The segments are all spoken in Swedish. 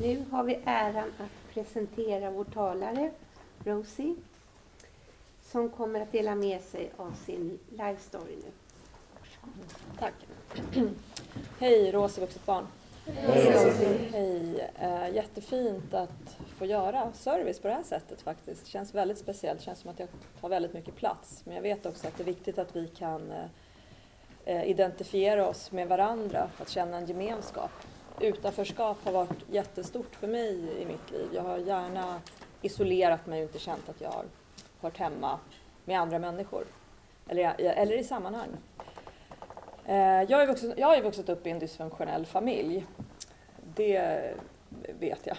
Nu har vi äran att presentera vår talare, Rosie, som kommer att dela med sig av sin life story nu. Tack. Hej Rosie vuxet barn. Hej. Hej. Eh, jättefint att få göra service på det här sättet faktiskt. Det känns väldigt speciellt. Det känns som att jag tar väldigt mycket plats. Men jag vet också att det är viktigt att vi kan eh, identifiera oss med varandra för att känna en gemenskap. Utanförskap har varit jättestort för mig i mitt liv. Jag har gärna isolerat mig och inte känt att jag har hört hemma med andra människor. Eller, eller i sammanhang. Eh, jag har, vuxit, jag har ju vuxit upp i en dysfunktionell familj. Det vet jag.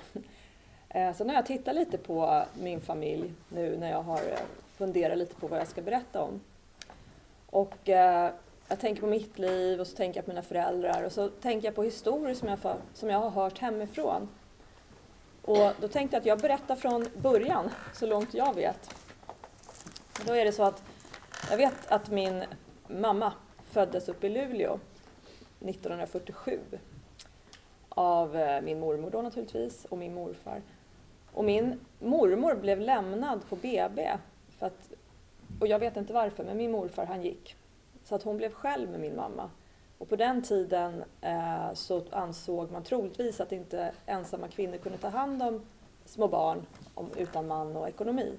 Sen så när jag tittar lite på min familj nu när jag har eh, funderat lite på vad jag ska berätta om. Och jag tänker på mitt liv och så tänker jag på mina föräldrar och så tänker jag på historier som jag, som jag har hört hemifrån. Och då tänkte jag att jag berättar från början, så långt jag vet. Då är det så att jag vet att min mamma föddes uppe i Luleå 1947 av eh, min mormor då naturligtvis och min morfar. Och min mormor blev lämnad på BB för att, och jag vet inte varför, men min morfar han gick. Så att hon blev själv med min mamma. Och på den tiden eh, så ansåg man troligtvis att inte ensamma kvinnor kunde ta hand om små barn om, utan man och ekonomi.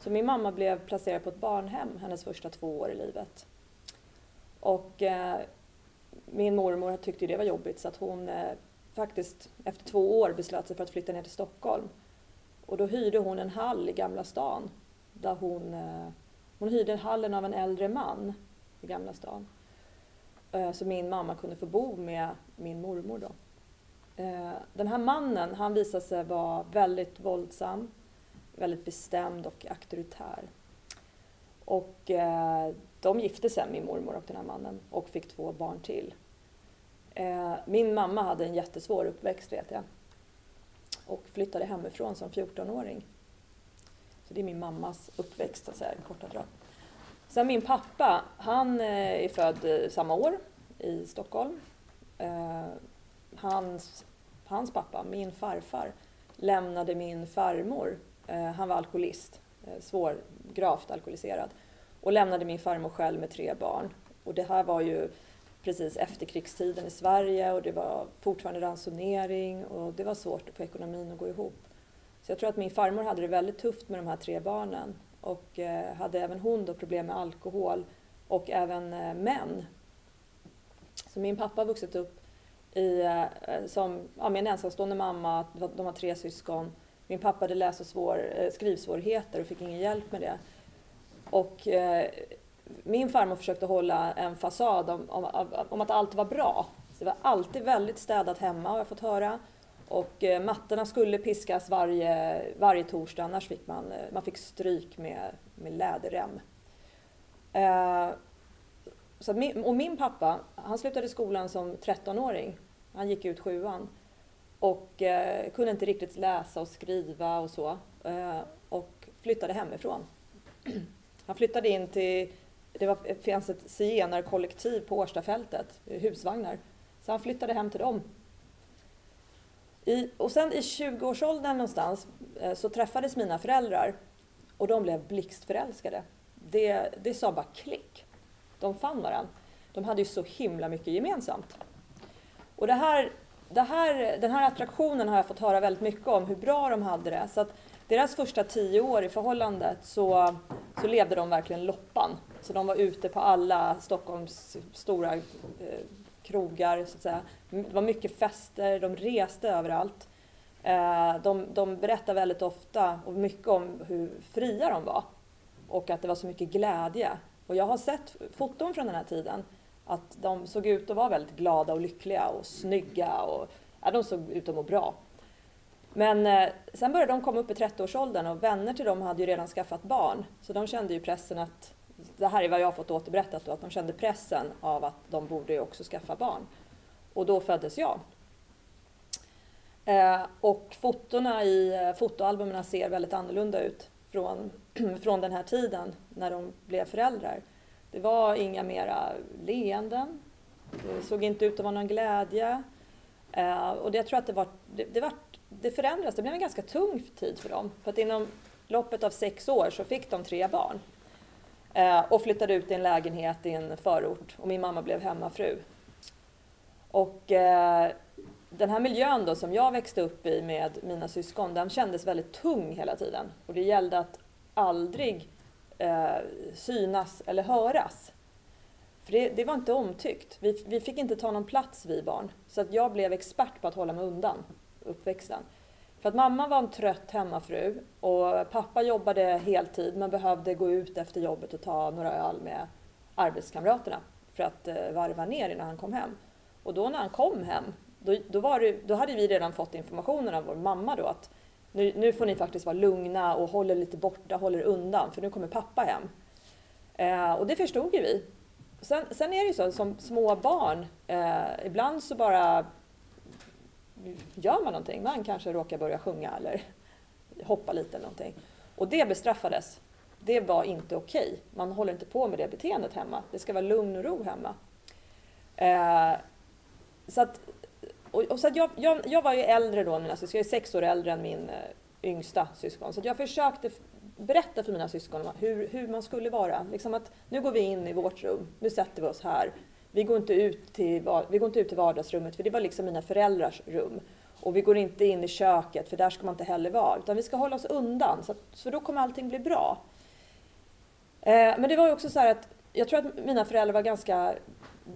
Så min mamma blev placerad på ett barnhem hennes första två år i livet. Och eh, min mormor tyckte det var jobbigt så att hon eh, faktiskt efter två år beslöt sig för att flytta ner till Stockholm. Och då hyrde hon en hall i Gamla stan. Där hon, eh, hon hyrde hallen av en äldre man i Gamla stan. Eh, så min mamma kunde få bo med min mormor då. Eh, den här mannen han visade sig vara väldigt våldsam, väldigt bestämd och auktoritär. Och eh, de gifte sig, min mormor och den här mannen, och fick två barn till. Min mamma hade en jättesvår uppväxt vet jag. Och flyttade hemifrån som 14-åring. Så det är min mammas uppväxt, så att säga, korta drag. Sen min pappa, han eh, är född eh, samma år i Stockholm. Eh, hans, hans pappa, min farfar, lämnade min farmor. Han var alkoholist, svår, gravt alkoholiserad och lämnade min farmor själv med tre barn. Och det här var ju precis efterkrigstiden i Sverige och det var fortfarande ransonering och det var svårt att få ekonomin att gå ihop. Så jag tror att min farmor hade det väldigt tufft med de här tre barnen och eh, hade även hon då problem med alkohol och även eh, män. Så min pappa har vuxit upp i, eh, som, ja, med en ensamstående mamma, de har tre syskon. Min pappa hade läs och svår, skrivsvårigheter och fick ingen hjälp med det. Och eh, min farmor försökte hålla en fasad om, om, om, att allt var bra. Så det var alltid väldigt städat hemma har jag fått höra. Och eh, mattorna skulle piskas varje, varje torsdag annars fick man, eh, man fick stryk med, med läderrem. Eh, så min, och min pappa, han slutade skolan som 13-åring. Han gick ut sjuan. Och eh, kunde inte riktigt läsa och skriva och så. Eh, och flyttade hemifrån. Han flyttade in till, det var, eh, fanns ett zigenarkollektiv på Årstafältet, husvagnar. Så han flyttade hem till dem. I, och sen i 20-årsåldern någonstans eh, så träffades mina föräldrar och de blev blixtförälskade. Det, det sa bara klick. De fann varandra. De hade ju så himla mycket gemensamt. Och det här, det här, den här attraktionen har jag fått höra väldigt mycket om, hur bra de hade det. Så att deras första tio år i förhållandet så, så levde de verkligen loppan. Så de var ute på alla Stockholms stora eh, krogar, så att säga. Det var mycket fester, de reste överallt. Eh, de, de berättar väldigt ofta och mycket om hur fria de var och att det var så mycket glädje. Och jag har sett foton från den här tiden att de såg ut att vara väldigt glada och lyckliga och snygga och ja, de såg ut att må bra. Men eh, sen började de komma upp i 30-årsåldern och vänner till dem hade ju redan skaffat barn. Så de kände ju pressen att, det här är vad jag har fått återberättat då, att de kände pressen av att de borde ju också skaffa barn. Och då föddes jag. Eh, och fotona i eh, fotoalbumen ser väldigt annorlunda ut från, från den här tiden när de blev föräldrar. Det var inga mera leenden. Det såg inte ut att vara någon glädje. Eh, och det, jag tror att det var, det, det var det förändras. Det blev en ganska tung tid för dem. För att inom loppet av sex år så fick de tre barn. Eh, och flyttade ut i en lägenhet i en förort. Och min mamma blev hemmafru. Och eh, den här miljön då som jag växte upp i med mina syskon, den kändes väldigt tung hela tiden. Och det gällde att aldrig eh, synas eller höras. För det, det, var inte omtyckt. Vi, vi fick inte ta någon plats vi barn. Så att jag blev expert på att hålla mig undan uppväxten. För att mamma var en trött hemmafru och pappa jobbade heltid men behövde gå ut efter jobbet och ta några öl med arbetskamraterna för att eh, varva ner innan han kom hem. Och då när han kom hem, då, då, var det, då hade vi redan fått informationen av vår mamma då att nu, nu får ni faktiskt vara lugna och hålla lite borta, håller undan för nu kommer pappa hem. Eh, och det förstod ju vi. Sen, sen, är det ju så som små barn, eh, ibland så bara gör man någonting. Man kanske råkar börja sjunga eller hoppa lite eller någonting. Och det bestraffades. Det var inte okej. Okay. Man håller inte på med det beteendet hemma. Det ska vara lugn och ro hemma. Eh, så att, och, och så att jag, jag, jag, var ju äldre då, mina syskon. Jag är sex år äldre än min eh, yngsta syskon. Så jag försökte berätta för mina syskon hur, hur man skulle vara. Liksom att nu går vi in i vårt rum, nu sätter vi oss här. Vi går, inte ut till, vi går inte ut till vardagsrummet, för det var liksom mina föräldrars rum. Och vi går inte in i köket, för där ska man inte heller vara. Utan vi ska hålla oss undan, så, att, så då kommer allting bli bra. Eh, men det var ju också så att jag tror att mina föräldrar var ganska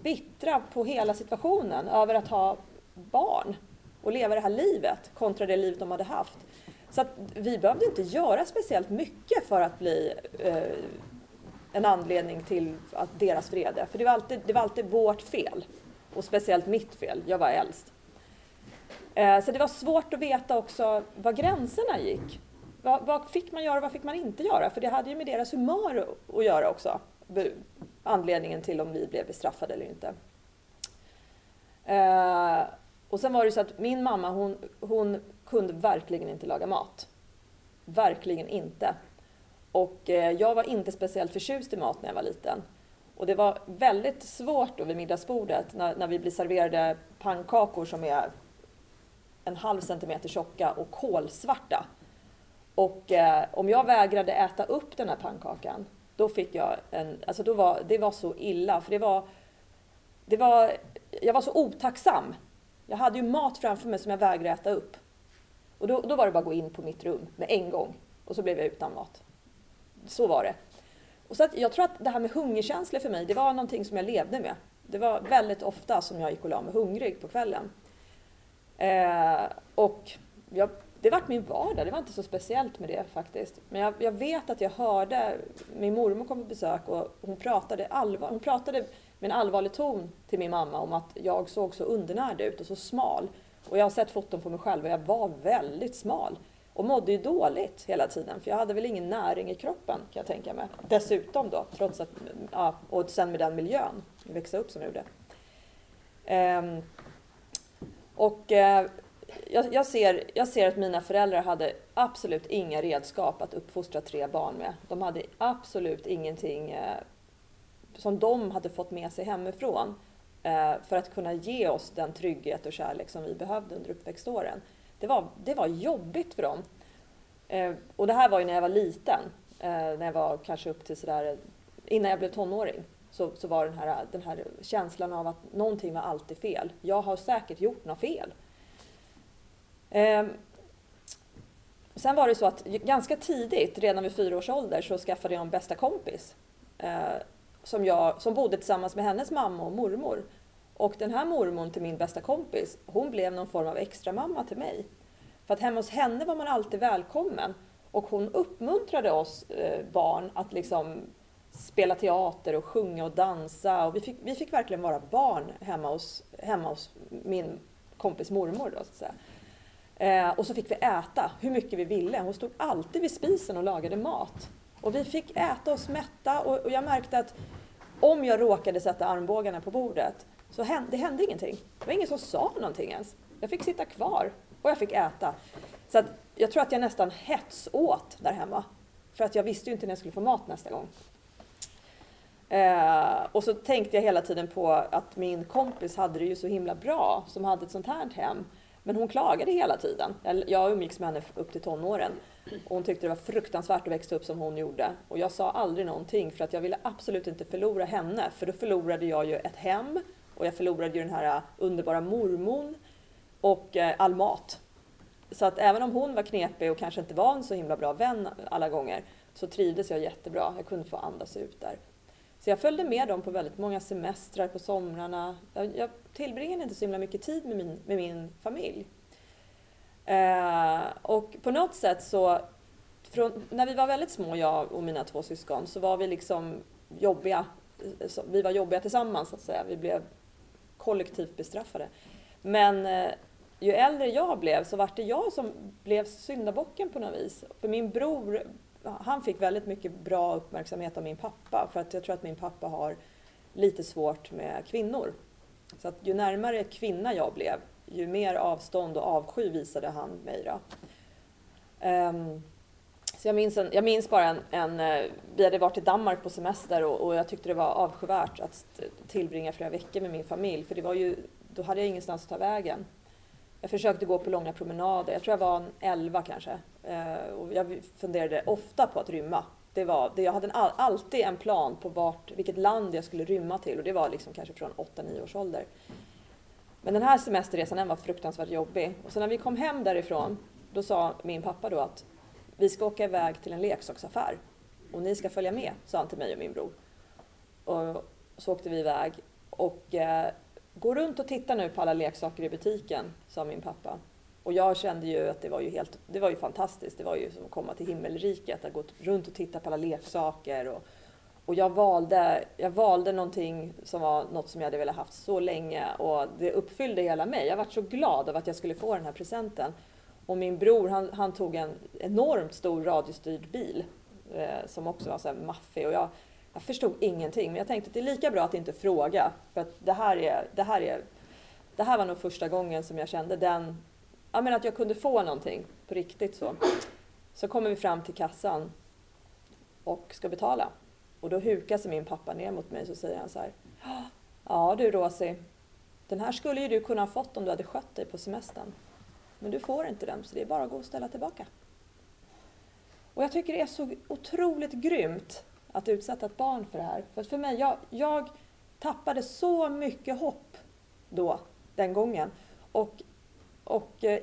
bittra på hela situationen över att ha barn och leva det här livet kontra det livet de hade haft. Så att vi behövde inte göra speciellt mycket för att bli eh, en anledning till att deras vrede. För det var, alltid, det var alltid vårt fel. Och speciellt mitt fel, jag var äldst. Eh, så det var svårt att veta också var gränserna gick. Vad, vad, fick man göra och vad fick man inte göra? För det hade ju med deras humör att göra också. Anledningen till om vi blev bestraffade eller inte. Eh, och sen var det så att min mamma hon, hon kunde verkligen inte laga mat. Verkligen inte. Och eh, jag var inte speciellt förtjust i mat när jag var liten. Och det var väldigt svårt då vid middagsbordet när, när vi blir serverade pannkakor som är en halv centimeter tjocka och kolsvarta. Och eh, om jag vägrade äta upp den här pannkakan, då fick jag en, alltså då var, det var så illa, för det var, det var, jag var så otacksam. Jag hade ju mat framför mig som jag vägrade äta upp. Och då, då var det bara att gå in på mitt rum med en gång och så blev jag utan mat. Så var det. Och så jag tror att det här med hungerkänslor för mig, det var någonting som jag levde med. Det var väldigt ofta som jag gick och la mig hungrig på kvällen. Eh, och jag, det vart min vardag, det var inte så speciellt med det faktiskt. Men jag, jag, vet att jag hörde, min mormor kom på besök och hon pratade, allvar, hon pratade med en allvarlig ton till min mamma om att jag såg så undernärd ut och så smal. Och jag har sett foton på mig själv och jag var väldigt smal. Och mådde ju dåligt hela tiden för jag hade väl ingen näring i kroppen kan jag tänka mig. Dessutom då, trots att, ja, och sen med den miljön växa upp som jag gjorde. Um, och uh, jag, jag, ser, jag ser att mina föräldrar hade absolut inga redskap att uppfostra tre barn med. De hade absolut ingenting uh, som de hade fått med sig hemifrån uh, för att kunna ge oss den trygghet och kärlek som vi behövde under uppväxtåren det var, det var jobbigt för dem. Eh, och det här var ju när jag var liten, eh, när jag var kanske upp till sådär, innan jag blev tonåring. Så, så var den här, den här känslan av att någonting var alltid fel. Jag har säkert gjort något fel. Eh, sen var det så att ganska tidigt, redan vid fyra års ålder, så skaffade jag en bästa kompis. Eh, som, jag, som bodde tillsammans med hennes mamma och mormor. Och den här mormon till min bästa kompis, hon blev någon form av extra mamma till mig. För att hemma hos henne var man alltid välkommen. Och hon uppmuntrade oss eh, barn att liksom spela teater och sjunga och dansa. Och vi, fick, vi fick verkligen vara barn hemma hos, hemma hos min kompis mormor. Då, så att säga. Eh, och så fick vi äta hur mycket vi ville. Hon stod alltid vid spisen och lagade mat. Och vi fick äta oss mätta och, och jag märkte att om jag råkade sätta armbågarna på bordet så hände, det hände ingenting. Det var ingen som sa någonting ens. Jag fick sitta kvar och jag fick äta. Så att jag tror att jag nästan hetsåt där hemma. För att jag visste ju inte när jag skulle få mat nästa gång. Eh, och så tänkte jag hela tiden på att min kompis hade det ju så himla bra som hade ett sånt här hem. Men hon klagade hela tiden. Jag umgicks med henne upp till tonåren. Och hon tyckte det var fruktansvärt att växa upp som hon gjorde. Och jag sa aldrig någonting för att jag ville absolut inte förlora henne. För då förlorade jag ju ett hem och jag förlorade ju den här äh, underbara mormon och äh, all mat. Så att även om hon var knepig och kanske inte var en så himla bra vän alla gånger så trivdes jag jättebra. Jag kunde få andas ut där. Så jag följde med dem på väldigt många semestrar på somrarna. Jag, jag tillbringade inte så himla mycket tid med min, med min familj. Eh, och på något sätt så, från, när vi var väldigt små, jag och mina två syskon, så var vi liksom jobbiga. Vi var jobbiga tillsammans så att säga. Vi blev kollektivt bestraffade. Men eh, ju äldre jag blev så var det jag som blev syndabocken på något vis. För min bror, han fick väldigt mycket bra uppmärksamhet av min pappa för att jag tror att min pappa har lite svårt med kvinnor. Så att ju närmare kvinna jag blev, ju mer avstånd och avsky visade han mig. Då. Um, så jag minns, en, jag minns bara en, en, eh, vi hade varit i Danmark på semester och, och, jag tyckte det var avskyvärt att tillbringa flera veckor med min familj för det var ju, då hade jag ingenstans att ta vägen. Jag försökte gå på långa promenader, jag tror jag var 11 kanske. Eh, och jag funderade ofta på att rymma. Det var, det, jag hade en, alltid en plan på vart, vilket land jag skulle rymma till och det var liksom kanske från 8-9 års ålder. Men den här semesterresan den var fruktansvärt jobbig. Och så när vi kom hem därifrån, då sa min pappa då att vi ska åka iväg till en leksaksaffär och ni ska följa med, sa han till mig och min bror. Och så åkte vi iväg och eh, gå runt och titta nu på alla leksaker i butiken, sa min pappa. Och jag kände ju att det var ju helt, det var ju fantastiskt. Det var ju som att komma till himmelriket, att gå runt och titta på alla leksaker. Och, och jag valde, jag valde någonting som var något som jag hade velat haft så länge och det uppfyllde hela mig. Jag var så glad av att jag skulle få den här presenten. Och min bror han, han tog en enormt stor radiostyrd bil eh, som också var så här maffig. Och jag, jag förstod ingenting men jag tänkte att det är lika bra att inte fråga. För att det här, är, det här, är, det här var nog första gången som jag kände den, jag menar att jag kunde få någonting på riktigt så. Så kommer vi fram till kassan och ska betala. Och då hukar sig min pappa ner mot mig och så säger han så här. Ja du Rosie, den här skulle ju du kunna ha fått om du hade skött dig på semestern. Men du får inte den, så det är bara att gå och ställa tillbaka. Och jag tycker det är så otroligt grymt att utsätta ett barn för det här. För för mig, jag, jag tappade så mycket hopp då, den gången. Och, och eh,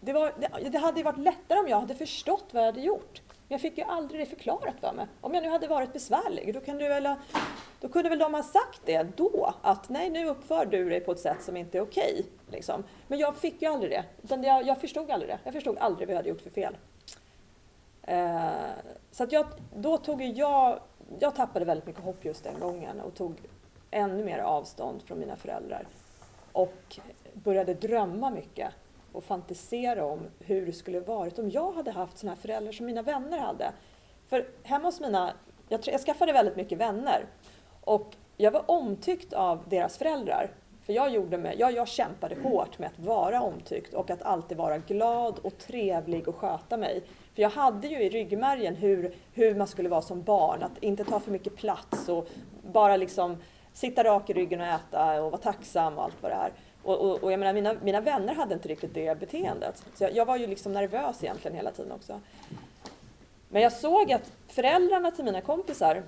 det, var, det, det hade varit lättare om jag hade förstått vad jag hade gjort. Men jag fick ju aldrig det förklarat för mig. Om jag nu hade varit besvärlig, då, kan du väl, då kunde väl de ha sagt det då, att nej, nu uppför du dig på ett sätt som inte är okej. Liksom. Men jag fick ju aldrig det. Utan jag, jag förstod aldrig det. Jag förstod aldrig vad jag hade gjort för fel. Eh, så att jag, då tog jag, jag tappade väldigt mycket hopp just den gången och tog ännu mer avstånd från mina föräldrar. Och började drömma mycket och fantisera om hur det skulle varit om jag hade haft sådana här föräldrar som mina vänner hade. För hemma hos mina, jag, jag skaffade väldigt mycket vänner och jag var omtyckt av deras föräldrar. För jag, gjorde med, jag, jag kämpade hårt med att vara omtyckt och att alltid vara glad och trevlig och sköta mig. För jag hade ju i ryggmärgen hur, hur man skulle vara som barn, att inte ta för mycket plats och bara liksom sitta rak i ryggen och äta och vara tacksam och allt vad det är. Och, och, och jag menar, mina, mina vänner hade inte riktigt det beteendet. Så jag, jag, var ju liksom nervös egentligen hela tiden också. Men jag såg att föräldrarna till mina kompisar,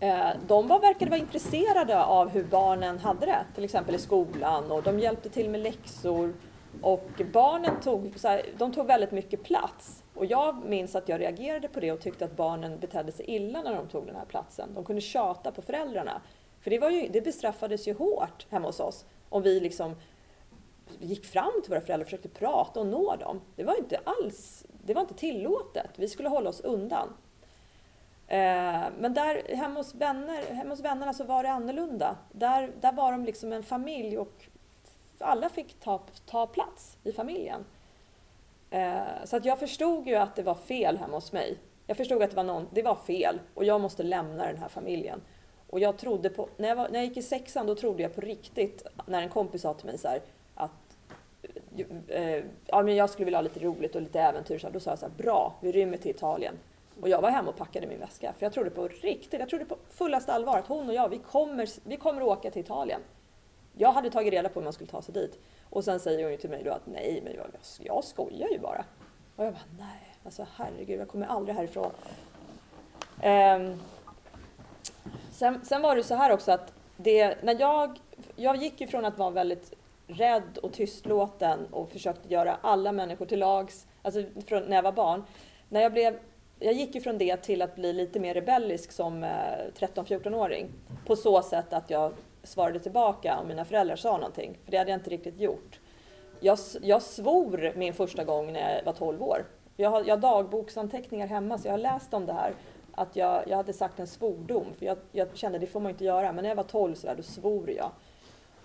eh, de var, verkade vara intresserade av hur barnen hade det, till exempel i skolan och de hjälpte till med läxor. Och barnen tog, så här, de tog väldigt mycket plats. Och jag minns att jag reagerade på det och tyckte att barnen betedde sig illa när de tog den här platsen. De kunde tjata på föräldrarna. För det, var ju, det bestraffades ju hårt hemma hos oss om vi liksom gick fram till våra föräldrar och försökte prata och nå dem. Det var inte alls det var inte tillåtet. Vi skulle hålla oss undan. Eh, men där hemma hos, vänner, hemma hos vännerna så var det annorlunda. Där, där var de liksom en familj och alla fick ta, ta plats i familjen. Eh, så att jag förstod ju att det var fel hemma hos mig. Jag förstod att det var, någon, det var fel och jag måste lämna den här familjen. Och jag trodde på, när jag, var, när jag gick i sexan då trodde jag på riktigt, när en kompis sa till mig så här, att eh, ja, men jag skulle vilja ha lite roligt och lite äventyr, så då sa jag så här, bra, vi rymmer till Italien. Och jag var hemma och packade min väska, för jag trodde på riktigt, jag trodde på fullaste allvar att hon och jag, vi kommer, vi kommer åka till Italien. Jag hade tagit reda på hur man skulle ta sig dit. Och sen säger hon ju till mig då att nej, men jag, jag skojar ju bara. Och jag bara nej, alltså herregud, jag kommer aldrig härifrån. Um, sen, sen var det så här också att det, när jag, jag gick ifrån att vara väldigt rädd och tystlåten och försökte göra alla människor till lags, alltså från, när jag var barn. När jag, blev, jag gick ifrån det till att bli lite mer rebellisk som eh, 13-14-åring. På så sätt att jag svarade tillbaka om mina föräldrar sa någonting, för det hade jag inte riktigt gjort. Jag, jag svor min första gång när jag var 12 år. Jag har, jag har dagboksanteckningar hemma så jag har läst om det här. Att jag, jag hade sagt en svordom, för jag, jag kände det får man inte göra. Men när jag var 12 så där, då svor jag.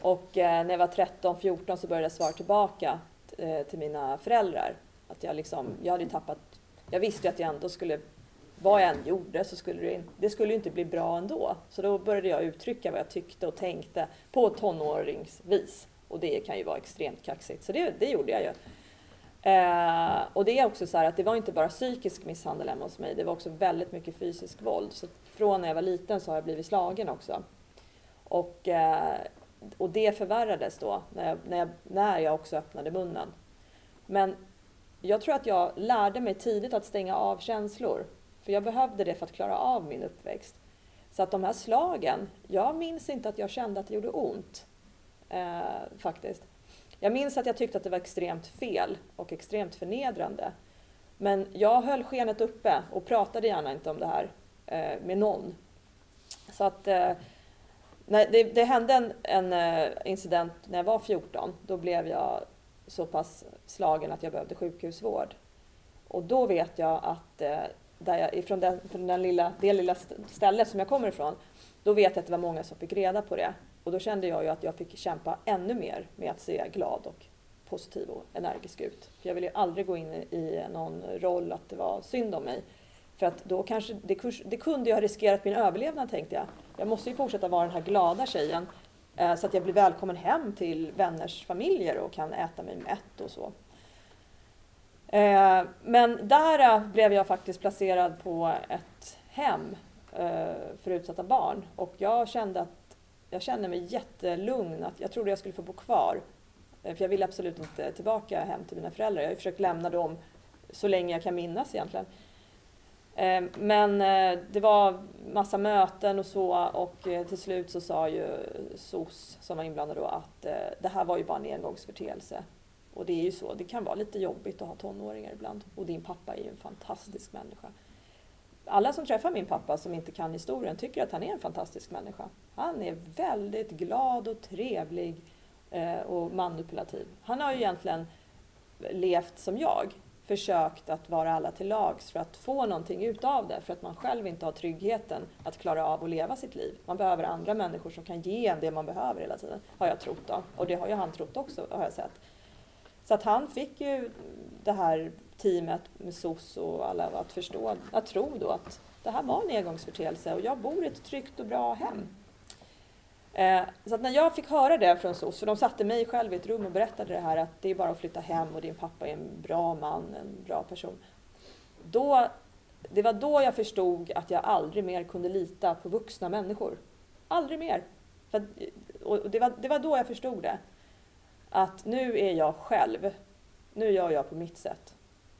Och eh, när jag var 13-14 så började jag svara tillbaka eh, till mina föräldrar. Att jag, liksom, jag hade tappat, jag visste att jag ändå skulle, vad jag än gjorde så skulle det, det skulle inte bli bra ändå. Så då började jag uttrycka vad jag tyckte och tänkte på tonåringsvis. Och det kan ju vara extremt kaxigt, så det, det gjorde jag ju. Eh, och det är också så här att det var inte bara psykisk misshandel hemma hos mig, det var också väldigt mycket fysisk våld. Så från när jag var liten så har jag blivit slagen också. Och, eh, och det förvärrades då när jag, när, jag, när jag också öppnade munnen. Men jag tror att jag lärde mig tidigt att stänga av känslor. För jag behövde det för att klara av min uppväxt. Så att de här slagen, jag minns inte att jag kände att det gjorde ont. Eh, faktiskt. Jag minns att jag tyckte att det var extremt fel och extremt förnedrande. Men jag höll skenet uppe och pratade gärna inte om det här eh, med någon. Så att eh, när det, det, hände en, en eh, incident när jag var 14. Då blev jag så pass slagen att jag behövde sjukhusvård. Och då vet jag att eh, där jag, från, den, från den lilla, det lilla stället som jag kommer ifrån, då vet jag att det var många som fick reda på det. Och då kände jag ju att jag fick kämpa ännu mer med att se glad och positiv och energisk ut. För jag ville ju aldrig gå in i någon roll att det var synd om mig. För att då kanske, det, det kunde ju ha riskerat min överlevnad tänkte jag. Jag måste ju fortsätta vara den här glada tjejen eh, så att jag blir välkommen hem till vänners familjer och kan äta mig mätt och så. Eh, men där eh, blev jag faktiskt placerad på ett hem eh, för utsatta barn och jag kände att jag kände mig jättelugn. Att jag trodde jag skulle få bo kvar. Eh, för jag ville absolut inte tillbaka hem till mina föräldrar. Jag har försökt lämna dem så länge jag kan minnas egentligen. Eh, men eh, det var massa möten och så och till slut så sa ju SOS som var inblandad då att det här var ju bara en engångsförteelse. Och det är ju så, det kan vara lite jobbigt att ha tonåringar ibland. Och din pappa är ju en fantastisk människa. Alla som träffar min pappa som inte kan historien tycker att han är en fantastisk människa. Han är väldigt glad och trevlig eh, och manipulativ. Han har ju egentligen levt som jag försökt att vara alla till lags för att få någonting utav det. För att man själv inte har tryggheten att klara av att leva sitt liv. Man behöver andra människor som kan ge en det man behöver hela tiden. Har jag trott då. Och det har ju han trott också har jag sett. Så att han fick ju det här teamet med SOS och alla att förstå, att tro då att det här var en engångsförteelse och jag bor i ett tryggt och bra hem. Eh, så att när jag fick höra det från SOS, för de satte mig själv i ett rum och berättade det här att det är bara att flytta hem och din pappa är en bra man, en bra person. Då, det var då jag förstod att jag aldrig mer kunde lita på vuxna människor. Aldrig mer. För, och det, var, det var då jag förstod det. Att nu är jag själv. Nu gör jag på mitt sätt.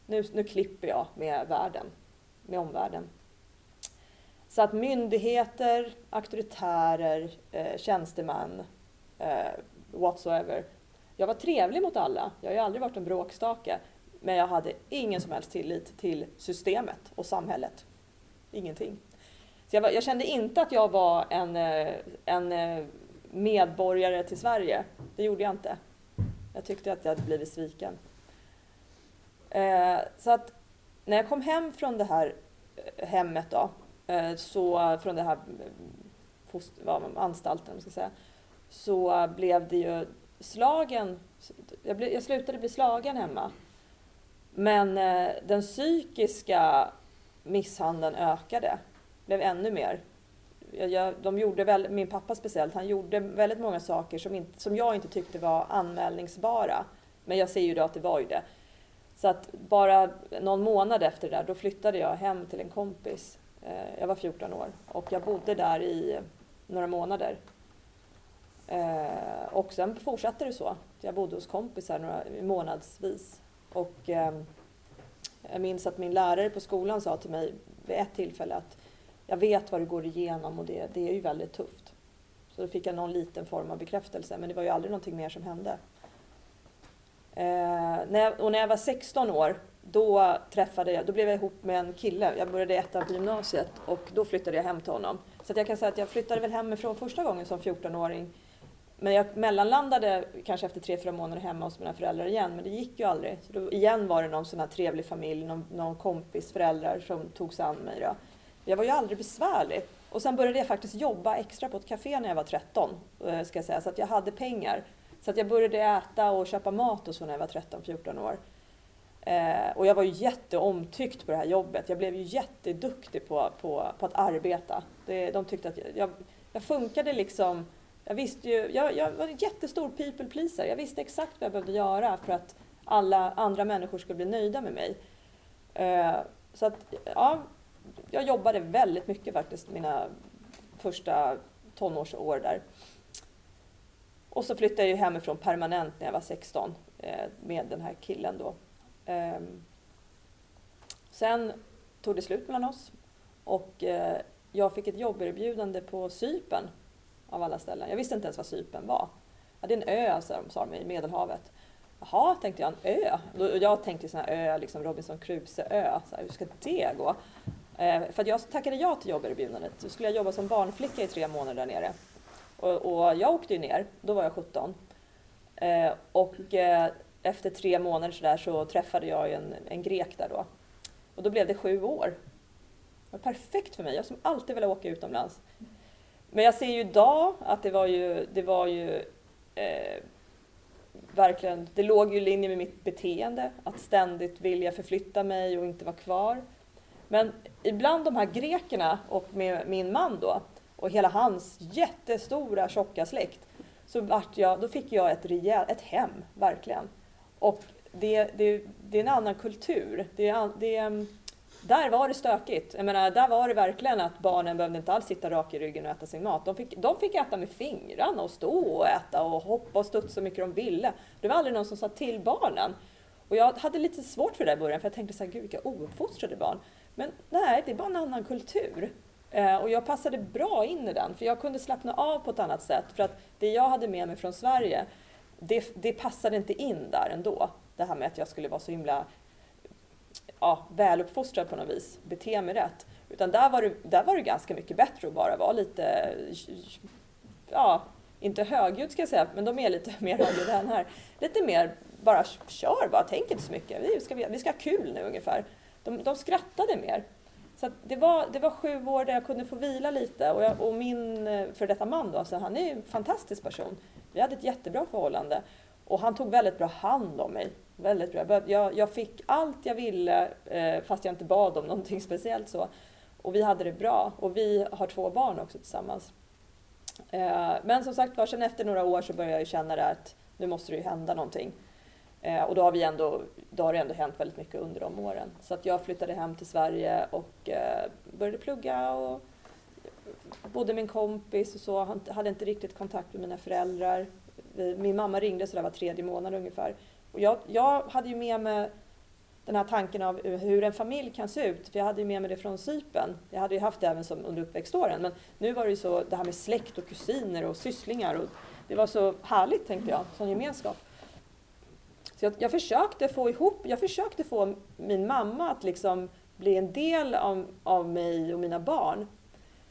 Nu, nu klipper jag med världen, med omvärlden. Så att myndigheter, auktoritärer, eh, tjänstemän, eh, whatsoever. Jag var trevlig mot alla. Jag har ju aldrig varit en bråkstake. Men jag hade ingen som helst tillit till systemet och samhället. Ingenting. Så jag, var, jag kände inte att jag var en, eh, en eh, medborgare till Sverige. Det gjorde jag inte. Jag tyckte att jag hade blivit sviken. Eh, så att när jag kom hem från det här eh, hemmet då, Eh, så från den här eh, vad, anstalten, ska säga, så blev det ju slagen. Jag, blev, jag slutade bli slagen hemma. Men eh, den psykiska misshandeln ökade, blev ännu mer. Jag, de gjorde väl, min pappa speciellt, han gjorde väldigt många saker som, inte, som jag inte tyckte var anmälningsbara. Men jag ser ju då att det var ju det. Så att bara någon månad efter det där, då flyttade jag hem till en kompis eh, jag var 14 år och jag bodde där i några månader. Eh, och sen fortsatte det så. jag bodde hos kompisar några månadsvis. Och ehm, jag minns att min lärare på skolan sa till mig vid ett tillfälle att jag vet vad du går igenom och det, det är ju väldigt tufft. Så då fick jag någon liten form av bekräftelse men det var ju aldrig någonting mer som hände. Eh, när jag, och när jag var 16 år då träffade jag, då blev jag ihop med en kille. Jag började ettan på gymnasiet och då flyttade jag hem till honom. Så jag kan säga att jag flyttade väl hemifrån första gången som 14-åring. Men jag mellanlandade kanske efter tre, fyra månader hemma hos mina föräldrar igen, men det gick ju aldrig. Så då, igen var det någon sån här trevlig familj, någon, någon kompis föräldrar som tog sig an mig. Då. Jag var ju aldrig besvärlig. Och sen började jag faktiskt jobba extra på ett café när jag var 13, eh, ska jag säga, så att jag hade pengar. Så att jag började äta och köpa mat och så när jag var 13-14 år. Eh, och jag var ju jätteomtyckt på det här jobbet. Jag blev ju jätteduktig på, på, på att arbeta. Det, de tyckte att jag, jag, jag funkade liksom. Jag visste ju, jag, jag var en jättestor people pleaser. Jag visste exakt vad jag behövde göra för att alla andra människor skulle bli nöjda med mig. Eh, så att, ja, jag jobbade väldigt mycket faktiskt mina första tonårsår där. Och så flyttade jag hemifrån permanent när jag var 16 eh, med den här killen då. Ehm, sen tog det slut mellan oss och eh, jag fick ett jobberbjudande på Sypen av alla ställen. Jag visste inte ens vad Sypen var. Ja, det är en ö, alltså, sa de i Medelhavet. Jaha, tänkte jag, en ö? Jag tänkte sån här ö, liksom Robinson Crusoe-ö. Hur ska det gå? Eh, för jag tackade ja till jobberbjudandet. Då skulle jag jobba som barnflicka i tre månader där nere. Och, och jag åkte ju ner, då var jag 17. Eh, och eh, efter tre månader så, där så träffade jag en, en grek där då. Och då blev det sju år. Det var perfekt för mig, jag som alltid velat åka utomlands. Men jag ser ju idag att det var ju, det var ju eh, verkligen, det låg ju i linje med mitt beteende, att ständigt vilja förflytta mig och inte vara kvar. Men ibland de här grekerna och med min man då och hela hans jättestora tjocka släkt så vart jag, då fick jag ett rejäl, ett hem, verkligen. Och det, det, det är en annan kultur. Det, det, där var det stökigt. Jag menar, där var det verkligen att barnen behövde inte alls sitta rak i ryggen och äta sin mat. De fick, de fick äta med fingrarna och stå och äta och hoppa och studsa så mycket de ville. Det var aldrig någon som sa till barnen. Och jag hade lite svårt för det i början för jag tänkte så här, gud vilka ouppfostrade barn. Men nej, det är bara en annan kultur. Eh, och jag passade bra in i den, för jag kunde slappna av på ett annat sätt. För att det jag hade med mig från Sverige, det, det passade inte in där ändå. Det här med att jag skulle vara så himla ja, väluppfostrad på något vis, bete mig rätt. Utan där var, det, där var det ganska mycket bättre att bara vara lite, ja, inte högljudd ska jag säga, men de är lite mer högljudda än här. Lite mer, bara kör bara, tänk inte så mycket. Vi ska, vi ska ha kul nu ungefär. De, de skrattade mer. Så det, var, det var sju år där jag kunde få vila lite och, jag, och min eh, för detta man då, alltså han är en fantastisk person. Vi hade ett jättebra förhållande och han tog väldigt bra hand om mig. Väldigt bra. Jag, jag fick allt jag ville eh, fast jag inte bad om någonting speciellt så. Och vi hade det bra och vi har två barn också tillsammans. Eh, men som sagt var, sen efter några år så började jag känna det att nu måste det ju hända någonting. Eh, och då har, vi ändå, då har det ändå hänt väldigt mycket under de åren. Så att jag flyttade hem till Sverige och eh, började plugga och bodde med en kompis och så. Hade inte riktigt kontakt med mina föräldrar. Min mamma ringde så där var tredje månad ungefär. Och jag, jag hade ju med mig den här tanken av hur en familj kan se ut. För jag hade ju med mig det från Sypen. Jag hade ju haft det även som under uppväxtåren. Men nu var det ju så det här med släkt och kusiner och sysslingar. Och det var så härligt tänkte jag, som gemenskap. Så jag, jag, försökte få ihop, jag försökte få min mamma att liksom bli en del av, av mig och mina barn.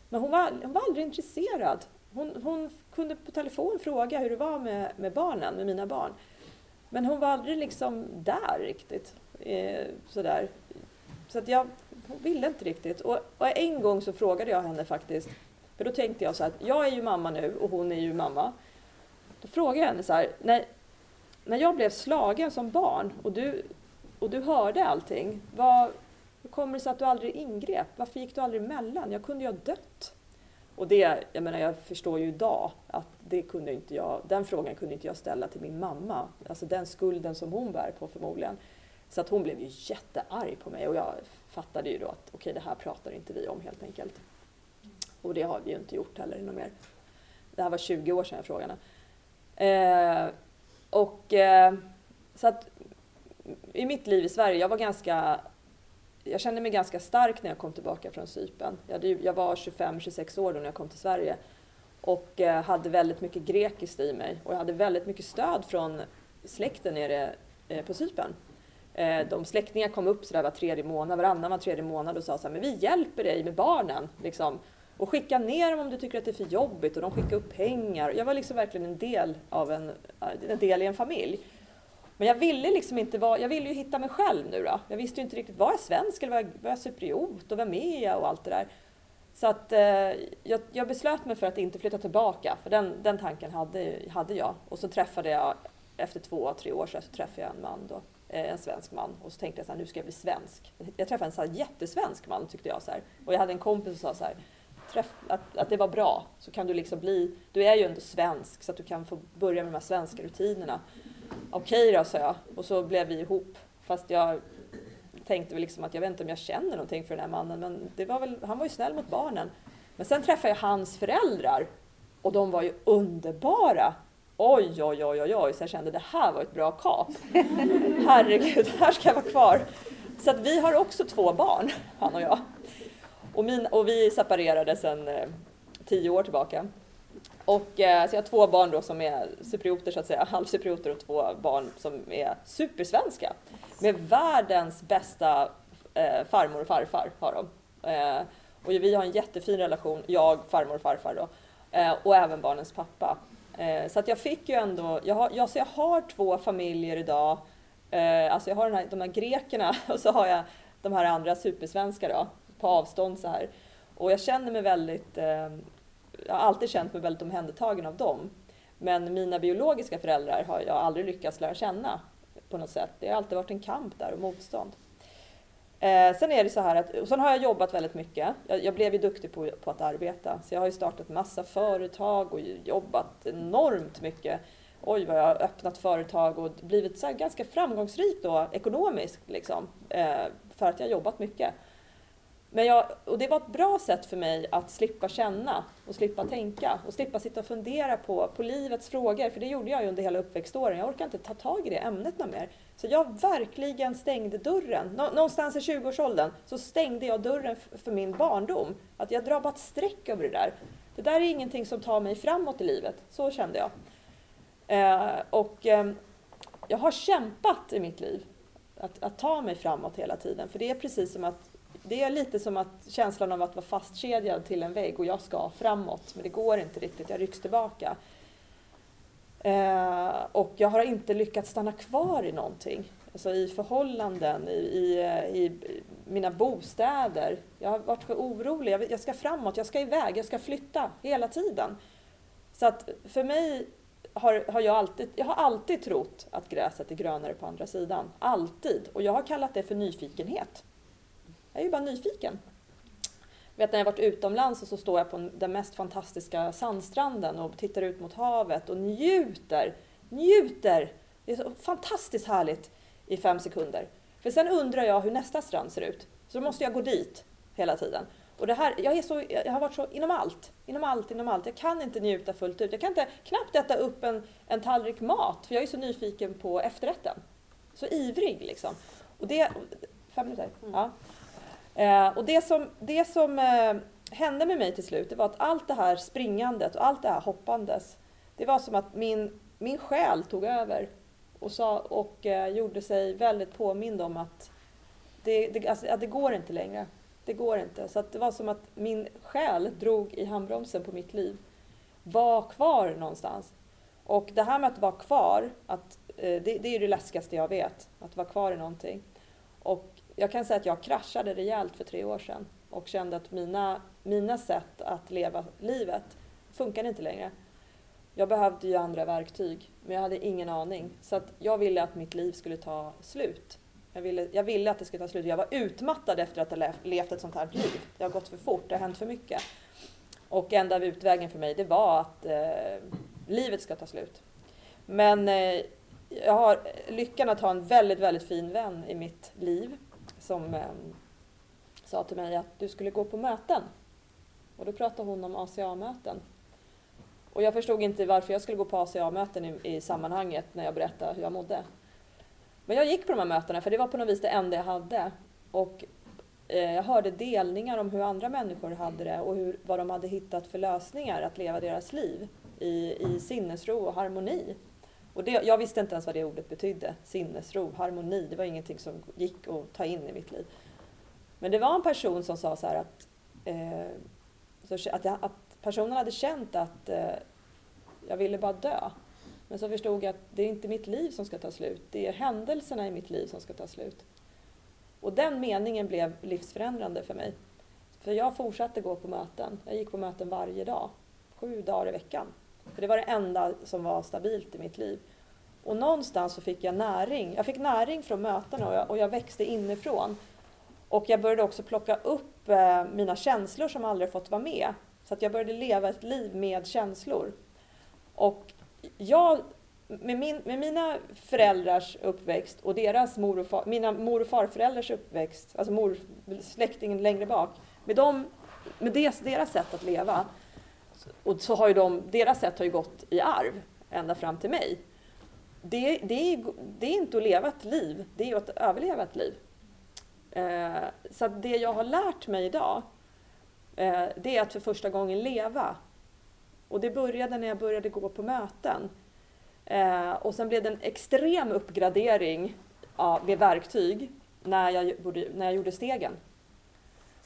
Men hon var, hon var aldrig intresserad. Hon, hon kunde på telefon fråga hur det var med, med barnen, med mina barn. Men hon var aldrig liksom där riktigt. Eh, sådär. Så att jag hon ville inte riktigt. Och, och, en gång så frågade jag henne faktiskt, för då tänkte jag så här, jag är ju mamma nu och hon är ju mamma. Då frågade jag henne så här, nej, när jag blev slagen som barn och du, och du hörde allting, vad, hur kommer det sig att du aldrig ingrep? Varför gick du aldrig emellan? Jag kunde ju ha dött. Och det, jag menar, jag förstår ju idag att det kunde inte jag, den frågan kunde inte jag ställa till min mamma. Alltså den skulden som hon bär på förmodligen. Så att hon blev ju jättearg på mig och jag fattade ju då att okej, okay, det här pratar inte vi om helt enkelt. Och det har vi ju inte gjort heller något mer. Det här var 20 år sedan jag frågade. Eh, och eh, så att i mitt liv i Sverige, jag var ganska jag kände mig ganska stark när jag kom tillbaka från Cypern. Jag, jag var 25-26 år då när jag kom till Sverige och eh, hade väldigt mycket grekiskt i mig och jag hade väldigt mycket stöd från släkten nere eh, på Cypern. Eh, de släktingar kom upp sådär var tredje månad, varannan var tredje månad och sa så här, men vi hjälper dig med barnen. Liksom. Och skicka ner dem om du tycker att det är för jobbigt och de skickade upp pengar. Jag var liksom verkligen en del av en, eh, en del i en familj. Men jag ville liksom inte vara, jag ville ju hitta mig själv nu då. Jag visste ju inte riktigt, var jag svensk eller var jag, var jag cypriot och vem är jag och allt det där. Så att eh, jag, jag, beslöt mig för att inte flytta tillbaka, för den, den tanken hade, hade jag. Och så träffade jag, efter två, tre år sedan, så träffade jag en man då, eh, en svensk man. Och så tänkte jag så här, nu ska jag bli svensk. Jag träffade en så här jättesvensk man tyckte jag. Så här. Och jag hade en kompis som sa så här, träff, att, att det var bra, så kan du liksom bli, du är ju ändå svensk så att du kan få börja med de här svenska rutinerna. Okej då, sa jag. Och så blev vi ihop. Fast jag tänkte väl liksom att jag vet inte om jag känner någonting för den här mannen, men det var väl, han var ju snäll mot barnen. Men sen träffade jag hans föräldrar och de var ju underbara. Oj, oj, oj, oj, oj, så jag kände det här var ett bra kap. Herregud, här ska jag vara kvar. Så att vi har också två barn, han och jag. Och, min, och vi separerade sedan eh, tio år tillbaka. Och, eh, så jag har två barn då som är cyprioter så att säga, halvcyprioter och två barn som är supersvenska. Med världens bästa eh, farmor och farfar har de. Eh, och vi har en jättefin relation, jag, farmor och farfar då, eh, och även barnens pappa. Eh, så att jag fick ju ändå, jag har, jag, så jag har två familjer idag. Eh, alltså jag har den här, de här grekerna och så har jag de här andra supersvenska då, på avstånd så här. Och jag känner mig väldigt eh, jag har alltid känt mig väldigt omhändertagen av dem. Men mina biologiska föräldrar har jag aldrig lyckats lära känna på något sätt. Det har alltid varit en kamp där och motstånd. Eh, sen är det så här att, och sen har jag jobbat väldigt mycket. Jag, jag blev ju duktig på, på, att arbeta. Så jag har ju startat massa företag och jobbat enormt mycket. Oj vad jag har öppnat företag och blivit så ganska framgångsrik då ekonomiskt liksom. Eh, för att jag har jobbat mycket. Men jag, och det var ett bra sätt för mig att slippa känna och slippa tänka och slippa sitta och fundera på, på livets frågor, för det gjorde jag ju under hela uppväxtåren. Jag orkar inte ta tag i det ämnet mer. Så jag verkligen stängde dörren. Någonstans i 20-årsåldern så stängde jag dörren för min barndom. Att jag drar bara ett streck över det där. Det där är ingenting som tar mig framåt i livet. Så kände jag. Eh, och eh, jag har kämpat i mitt liv att, att ta mig framåt hela tiden. För det är precis som att det är lite som att känslan av att vara fastkedjad till en vägg och jag ska framåt, men det går inte riktigt, jag rycks tillbaka. Eh, och jag har inte lyckats stanna kvar i någonting. Alltså i förhållanden, i, i, i mina bostäder. Jag har varit för orolig. Jag, jag ska framåt, jag ska iväg, jag ska flytta hela tiden. Så att för mig har, har jag, alltid, jag har alltid trott att gräset är grönare på andra sidan. Alltid. Och jag har kallat det för nyfikenhet. Jag är ju bara nyfiken. Jag vet när jag varit utomlands och så står jag på den mest fantastiska sandstranden och tittar ut mot havet och njuter, njuter. Det är så fantastiskt härligt i fem sekunder. För sen undrar jag hur nästa strand ser ut. Så då måste jag gå dit hela tiden. Och det här, jag, är så, jag har varit så inom allt, inom allt, inom allt. Jag kan inte njuta fullt ut. Jag kan inte knappt äta upp en, en tallrik mat, för jag är så nyfiken på efterrätten. Så ivrig liksom. Och det, fem minuter? Mm. Ja. Eh, och det som, det som eh, hände med mig till slut, det var att allt det här springandet och allt det här hoppandes, det var som att min, min själ tog över och, sa, och eh, gjorde sig väldigt påmind om att det, det, alltså, att det går inte längre. Det går inte. Så det var som att min själ drog i handbromsen på mitt liv. Var kvar någonstans. Och det här med att vara kvar, att, det, det är det läskigaste jag vet. Att vara kvar i någonting. Och jag kan säga att jag kraschade rejält för tre år sedan och kände att mina, mina sätt att leva livet funkade inte längre. Jag behövde ju andra verktyg, men jag hade ingen aning. Så att jag ville att mitt liv skulle ta slut. Jag ville, jag ville att det skulle ta slut. Jag var utmattad efter att ha levt ett sånt här liv. Det har gått för fort, det har hänt för mycket. Och enda utvägen för mig, det var att eh, livet ska ta slut. Men eh, jag har lyckan att ha en väldigt, väldigt fin vän i mitt liv som eh, sa till mig att du skulle gå på möten. Och då pratade hon om ACA-möten. Och jag förstod inte varför jag skulle gå på ACA-möten i, i sammanhanget när jag berättade hur jag mådde. Men jag gick på de här mötena för det var på något vis det enda jag hade. Och eh, jag hörde delningar om hur andra människor hade det och hur, vad de hade hittat för lösningar att leva deras liv i, i sinnesro och harmoni. Och det, jag visste inte ens vad det ordet betydde. Sinnesro, harmoni, det var ingenting som gick att ta in i mitt liv. Men det var en person som sa så här att, eh, så att, att personen hade känt att eh, jag ville bara dö. Men så förstod jag att det är inte mitt liv som ska ta slut, det är händelserna i mitt liv som ska ta slut. Och den meningen blev livsförändrande för mig. För jag fortsatte gå på möten. Jag gick på möten varje dag, sju dagar i veckan. För det var det enda som var stabilt i mitt liv. Och någonstans så fick jag näring. Jag fick näring från mötena och jag, och jag växte inifrån. Och jag började också plocka upp eh, mina känslor som aldrig fått vara med. Så att jag började leva ett liv med känslor. Och jag, med, min, med mina föräldrars uppväxt och deras mor och far, mina mor och farföräldrars uppväxt, alltså mor, släktingen längre bak, med, dem, med deras, deras sätt att leva, och så har ju de, deras sätt har ju gått i arv ända fram till mig. Det, det, är, det är inte att leva ett liv, det är att överleva ett liv. Eh, så det jag har lärt mig idag, eh, det är att för första gången leva. Och det började när jag började gå på möten. Eh, och sen blev det en extrem uppgradering med verktyg när jag, när jag gjorde stegen.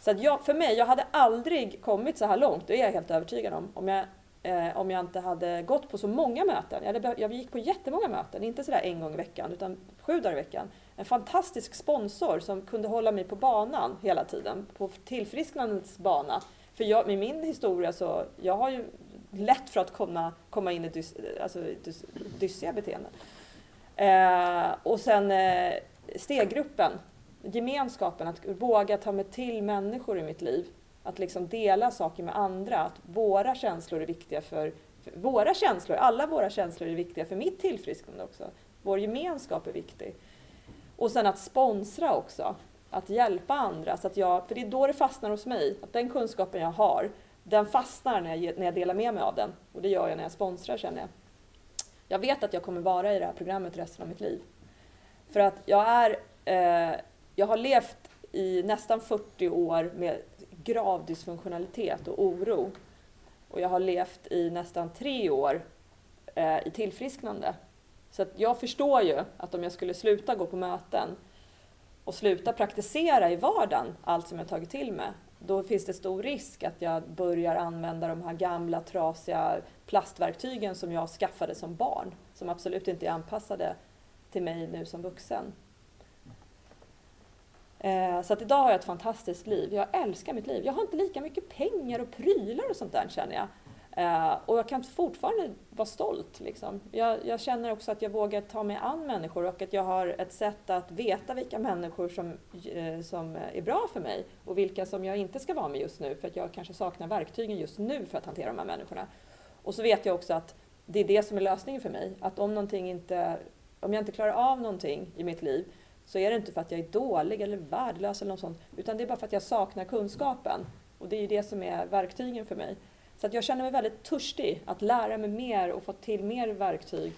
Så att jag, för mig, jag hade aldrig kommit så här långt, det är jag helt övertygad om, om jag, eh, om jag inte hade gått på så många möten. Jag, hade, jag gick på jättemånga möten, inte sådär en gång i veckan, utan sju dagar i veckan. En fantastisk sponsor som kunde hålla mig på banan hela tiden, på tillfrisknandets bana. För jag, med min historia så, jag har ju lätt för att komma, komma in i dys, alltså, dys, dyssiga beteenden. Eh, och sen eh, steggruppen, gemenskapen, att våga ta mig till människor i mitt liv. Att liksom dela saker med andra, att våra känslor är viktiga för, för våra känslor, alla våra känslor är viktiga för mitt tillfrisknande också. Vår gemenskap är viktig. Och sen att sponsra också, att hjälpa andra. Så att jag, för det är då det fastnar hos mig, att den kunskapen jag har, den fastnar när jag, när jag delar med mig av den. Och det gör jag när jag sponsrar känner jag. Jag vet att jag kommer vara i det här programmet resten av mitt liv. För att jag är eh, jag har levt i nästan 40 år med grav dysfunktionalitet och oro. Och jag har levt i nästan tre år eh, i tillfrisknande. Så att jag förstår ju att om jag skulle sluta gå på möten och sluta praktisera i vardagen allt som jag tagit till mig, då finns det stor risk att jag börjar använda de här gamla trasiga plastverktygen som jag skaffade som barn, som absolut inte är anpassade till mig nu som vuxen. Eh, så att idag har jag ett fantastiskt liv. Jag älskar mitt liv. Jag har inte lika mycket pengar och prylar och sånt där känner jag. Eh, och jag kan fortfarande vara stolt. Liksom. Jag, jag, känner också att jag vågar ta mig an människor och att jag har ett sätt att veta vilka människor som, eh, som är bra för mig och vilka som jag inte ska vara med just nu för att jag kanske saknar verktygen just nu för att hantera de här människorna. Och så vet jag också att det är det som är lösningen för mig. Att om, någonting inte, om jag inte klarar av någonting i mitt liv så är det inte för att jag är dålig eller värdelös eller något sånt, utan det är bara för att jag saknar kunskapen. Och det är ju det som är verktygen för mig. Så att jag känner mig väldigt törstig att lära mig mer och få till mer verktyg.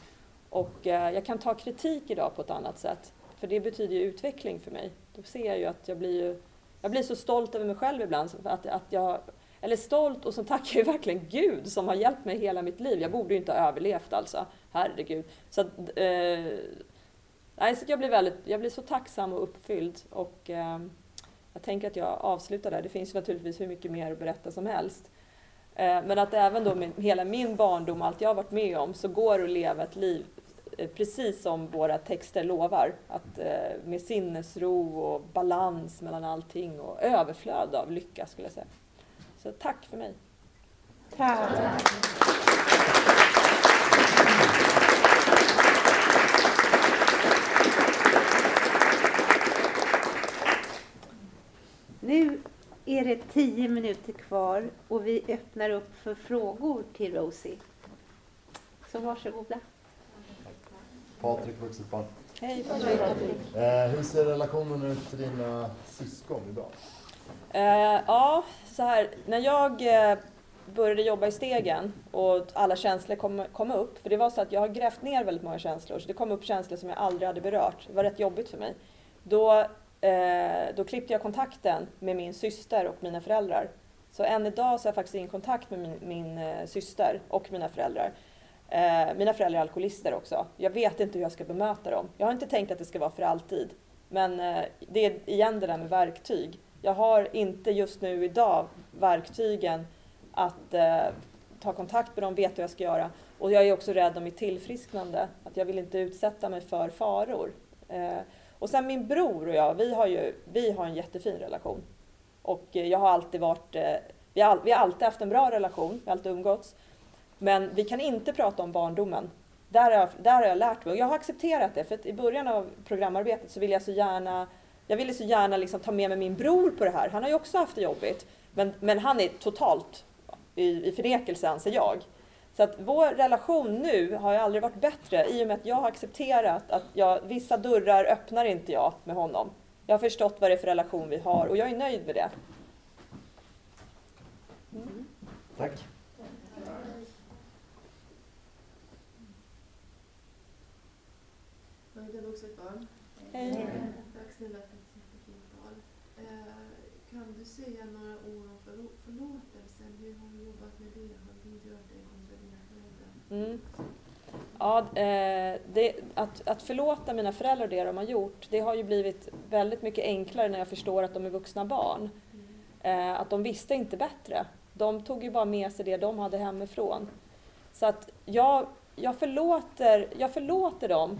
Och eh, jag kan ta kritik idag på ett annat sätt, för det betyder ju utveckling för mig. Då ser jag ju att jag blir, ju, jag blir så stolt över mig själv ibland, att, att jag, eller stolt och så tackar jag verkligen Gud som har hjälpt mig hela mitt liv. Jag borde ju inte ha överlevt alltså, herregud. Så att, eh, Nej, så jag, blir väldigt, jag blir så tacksam och uppfylld. Och, eh, jag tänker att jag avslutar där. Det finns naturligtvis hur mycket mer att berätta som helst. Eh, men att även då med hela min barndom, allt jag har varit med om, så går det att leva ett liv eh, precis som våra texter lovar. Att, eh, med sinnesro och balans mellan allting och överflöd av lycka skulle jag säga. Så tack för mig. Tack. Nu är det tio minuter kvar och vi öppnar upp för frågor till Rosie. Så varsågoda. Patrik, vuxet barn. Hej Patrik. Eh, hur ser relationen ut till dina syskon idag? Eh, ja, så här. När jag, eh, började jobba i stegen och alla känslor kom, kom upp, för det var så att jag har grävt ner väldigt många känslor, så det kom upp känslor som jag aldrig hade berört. Det var rätt jobbigt för mig. Då, Eh, då klippte jag kontakten med min syster och mina föräldrar. Så än idag så har jag faktiskt ingen kontakt med min, min eh, syster och mina föräldrar. Eh, mina föräldrar är alkoholister också. Jag vet inte hur jag ska bemöta dem. Jag har inte tänkt att det ska vara för alltid. Men eh, det är igen det där med verktyg. Jag har inte just nu idag verktygen att eh, ta kontakt med dem, veta hur jag ska göra. Och jag är också rädd om mitt tillfrisknande, att jag vill inte utsätta mig för faror. Eh, och sen min bror och jag, vi har ju vi har en jättefin relation. Och eh, jag har alltid varit, eh, vi har, vi har alltid haft en bra relation, vi har alltid umgåtts. Men vi kan inte prata om barndomen. Där har jag, där har jag lärt mig. Och jag har accepterat det, för att i början av programarbetet så ville jag så gärna jag ville så gärna liksom ta med mig min bror på det här. Han har ju också haft det jobbigt. Men, men han är totalt i, i förnekelse anser jag. Så att vår relation nu har ju aldrig varit bättre i och med att jag har accepterat att jag, vissa dörrar öppnar inte jag med honom. Jag har förstått vad det är för relation vi har och jag är nöjd med det. Mm. Tack. Hej. Tack snälla för ett jättefint tal. Kan du säga några ord om förlå- förlåtelsen? Hur har du jobbat med det? Har du gjort det kontra dina föräldrar? Mm. Ja, eh, det, att, att förlåta mina föräldrar det de har gjort, det har ju blivit väldigt mycket enklare när jag förstår att de är vuxna barn. Eh, att de visste inte bättre. De tog ju bara med sig det de hade hemifrån. Så att jag, jag, förlåter, jag förlåter dem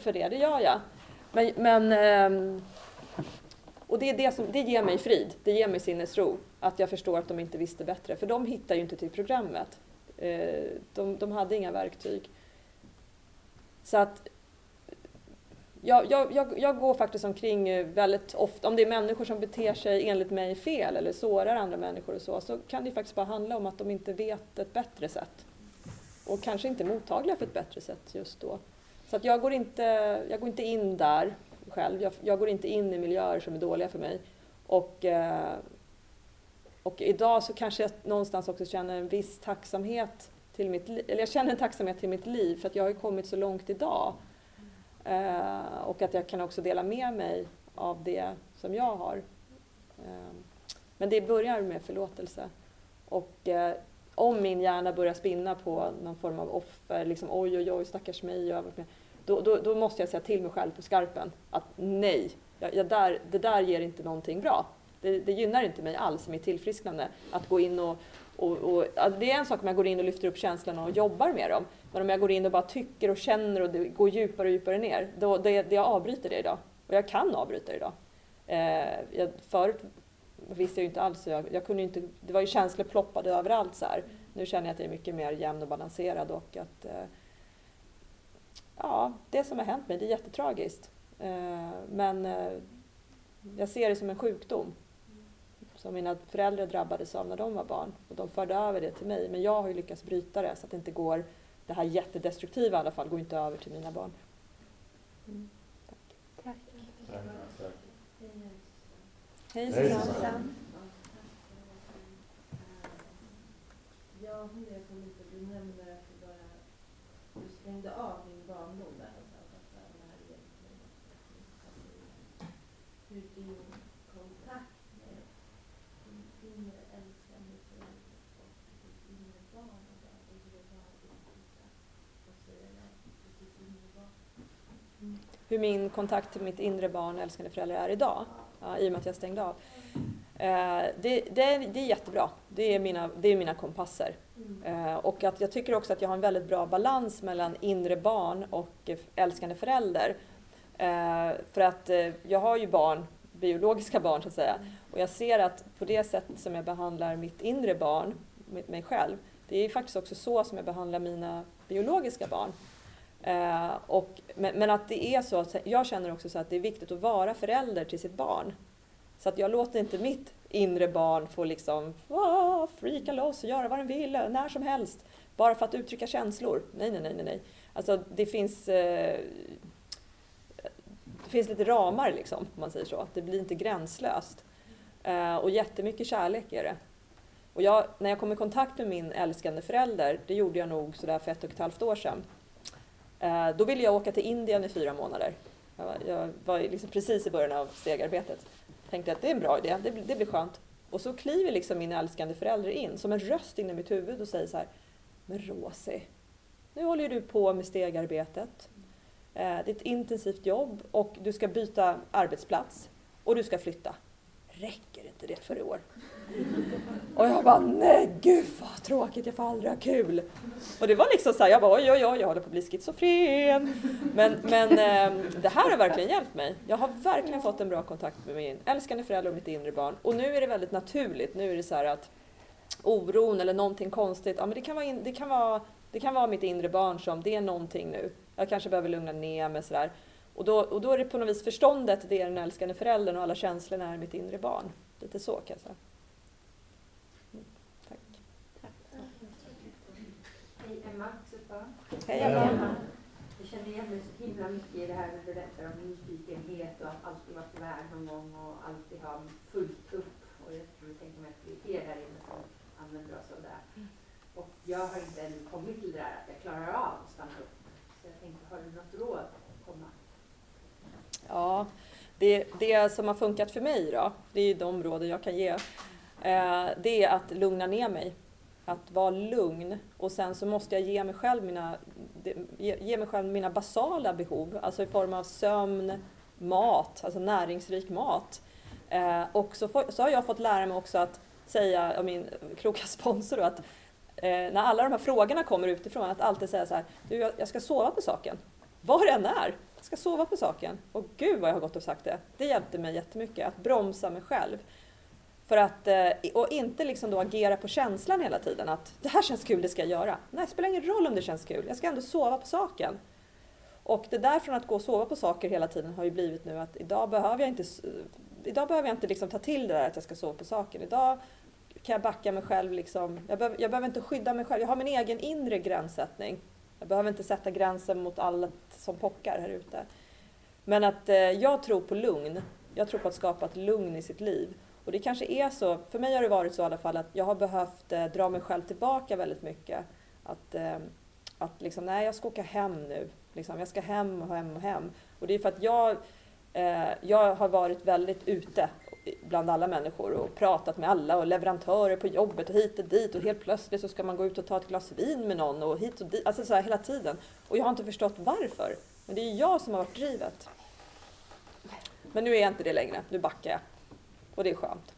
för det, det gör jag. Men, men, ehm, och det, är det, som, det ger mig frid, det ger mig sinnesro. Att jag förstår att de inte visste bättre. För de hittar ju inte till programmet. Eh, de, de hade inga verktyg. Så att jag, jag, jag, jag går faktiskt omkring eh, väldigt ofta, om det är människor som beter sig enligt mig fel eller sårar andra människor och så, så kan det faktiskt bara handla om att de inte vet ett bättre sätt. Och kanske inte är mottagliga för ett bättre sätt just då. Så att jag, går inte, jag går inte in där själv. Jag, jag går inte in i miljöer som är dåliga för mig. Och, eh, och idag så kanske jag någonstans också känner en viss tacksamhet till mitt liv. Eller jag känner en tacksamhet till mitt liv för att jag har ju kommit så långt idag. Eh, och att jag kan också dela med mig av det som jag har. Eh, men det börjar med förlåtelse. Och eh, om min hjärna börjar spinna på någon form av offer, liksom oj oj oj stackars mig, jag har varit med, då, då, då måste jag säga till mig själv på skarpen att nej, jag, jag där, det där ger inte någonting bra. Det, det gynnar inte mig alls i mitt tillfrisknande att gå in och, och, och det är en sak om jag går in och lyfter upp känslorna och jobbar med dem. Men om jag går in och bara tycker och känner och det går djupare och djupare ner, då det, det jag avbryter det idag. Och jag kan avbryta det idag. Eh, jag, förut visste jag ju inte alls, jag, jag kunde inte, det var ju känslor ploppade överallt så här. Nu känner jag att jag är mycket mer jämn och balanserad och att eh, ja, det som har hänt mig, det är jättetragiskt. Eh, men eh, jag ser det som en sjukdom som mina föräldrar drabbades av när de var barn. Och de förde över det till mig. Men jag har ju lyckats bryta det så att det inte går, det här jättedestruktiva i alla fall, går inte över till mina barn. Mm. Tack. Tack. Hej Hej, Susanne! Susanne. Jag funderar på lite, du nämnde att du bara du stängde av din barndom där någonstans. Att det här egentligen hur din kontakt med din inre älskande förälder och ditt inre barn och där, och hur det var att hitta och säga nej till ditt inre barn. Hur min kontakt till mitt inre barn och älskande föräldrar är idag, ja, i och med att jag stängde av. Eh, det, det, är, det är jättebra. Det är mina, det är mina kompasser. Eh, och att jag tycker också att jag har en väldigt bra balans mellan inre barn och älskande förälder. Eh, för att eh, jag har ju barn, biologiska barn så att säga. Och jag ser att på det sätt som jag behandlar mitt inre barn, mig själv, det är faktiskt också så som jag behandlar mina biologiska barn. Eh, och, men, men att det är så, att jag känner också så att det är viktigt att vara förälder till sitt barn. Så att jag låter inte mitt inre barn få liksom freaka loss och göra vad den vill när som helst. Bara för att uttrycka känslor. Nej, nej, nej, nej. nej. Alltså det finns, eh, det finns lite ramar liksom, om man säger så. Det blir inte gränslöst. Eh, och jättemycket kärlek är det. Och jag, när jag kom i kontakt med min älskande förälder, det gjorde jag nog sådär för ett och ett halvt år sedan, Eh, då ville jag åka till Indien i fyra månader. Jag var, jag var liksom precis i början av stegarbetet. Tänkte att det är en bra idé, det, blir- det blir skönt. Och så kliver liksom min älskande förälder in som en röst in i mitt huvud och säger så här, men Rosie, nu håller ju du på med stegarbetet. Eh, det är ett intensivt jobb och du ska byta arbetsplats och du ska flytta. Räcker inte det för i år? Och jag bara, nej gud vad tråkigt, jag får aldrig ha kul. Och det var liksom så här, jag bara oj oj oj, jag håller på att bli schizofren. Men, men eh, det här har verkligen hjälpt mig. Jag har verkligen fått en bra kontakt med min älskande förälder och mitt inre barn. Och nu är det väldigt naturligt. Nu är det så här att oron eller någonting konstigt, ja men det kan vara, in, det kan vara, det kan vara mitt inre barn som, det är någonting nu. Jag kanske behöver lugna ner mig sådär. Och då, och då är det på något vis förståndet, det är den älskande föräldern och alla känslorna är mitt inre barn. Lite så kan jag säga. Mm, tack. Hej Emma. Hej Emma. Jag känner igen mig så himla mycket i det här när du berättar om nyfikenhet och att alltid varit iväg någon gång och alltid ha fullt upp. Och jag tror tänker mig att det är fler här inne som använder oss av det. här. Och jag har inte ännu kommit till det där att jag klarar av att stanna upp. Så jag tänkte, har du något råd att komma? Ja, det, det som har funkat för mig då, det är ju de råden jag kan ge, eh, det är att lugna ner mig. Att vara lugn och sen så måste jag ge mig själv mina, ge, ge mig själv mina basala behov, alltså i form av sömn, mat, alltså näringsrik mat. Eh, och så, får, så har jag fått lära mig också att säga, av min kloka sponsor då, att eh, när alla de här frågorna kommer utifrån, att alltid säga så här, du jag, jag ska sova på saken. Vad det än är. Jag ska sova på saken. Och gud vad jag har gått och sagt det. Det hjälpte mig jättemycket att bromsa mig själv. För att, eh, och inte liksom då agera på känslan hela tiden att det här känns kul, det ska jag göra. Nej, det spelar ingen roll om det känns kul, jag ska ändå sova på saken. Och det där från att gå och sova på saker hela tiden har ju blivit nu att idag behöver jag inte, idag behöver jag inte liksom ta till det där att jag ska sova på saken. Idag kan jag backa mig själv. Liksom. Jag, behöver, jag behöver inte skydda mig själv. Jag har min egen inre gränssättning. Jag behöver inte sätta gränsen mot allt som pockar här ute. Men att eh, jag tror på lugn. Jag tror på att skapa ett lugn i sitt liv. Och det kanske är så, för mig har det varit så i alla fall, att jag har behövt eh, dra mig själv tillbaka väldigt mycket. Att, eh, att liksom, nej jag ska åka hem nu. Liksom, jag ska hem och hem och hem. Och det är för att jag, eh, jag har varit väldigt ute bland alla människor och pratat med alla och leverantörer på jobbet och hit och dit och helt plötsligt så ska man gå ut och ta ett glas vin med någon och hit och dit, alltså så här hela tiden. Och jag har inte förstått varför. Men det är jag som har varit drivet. Men nu är jag inte det längre, nu backar jag. Och det är skönt.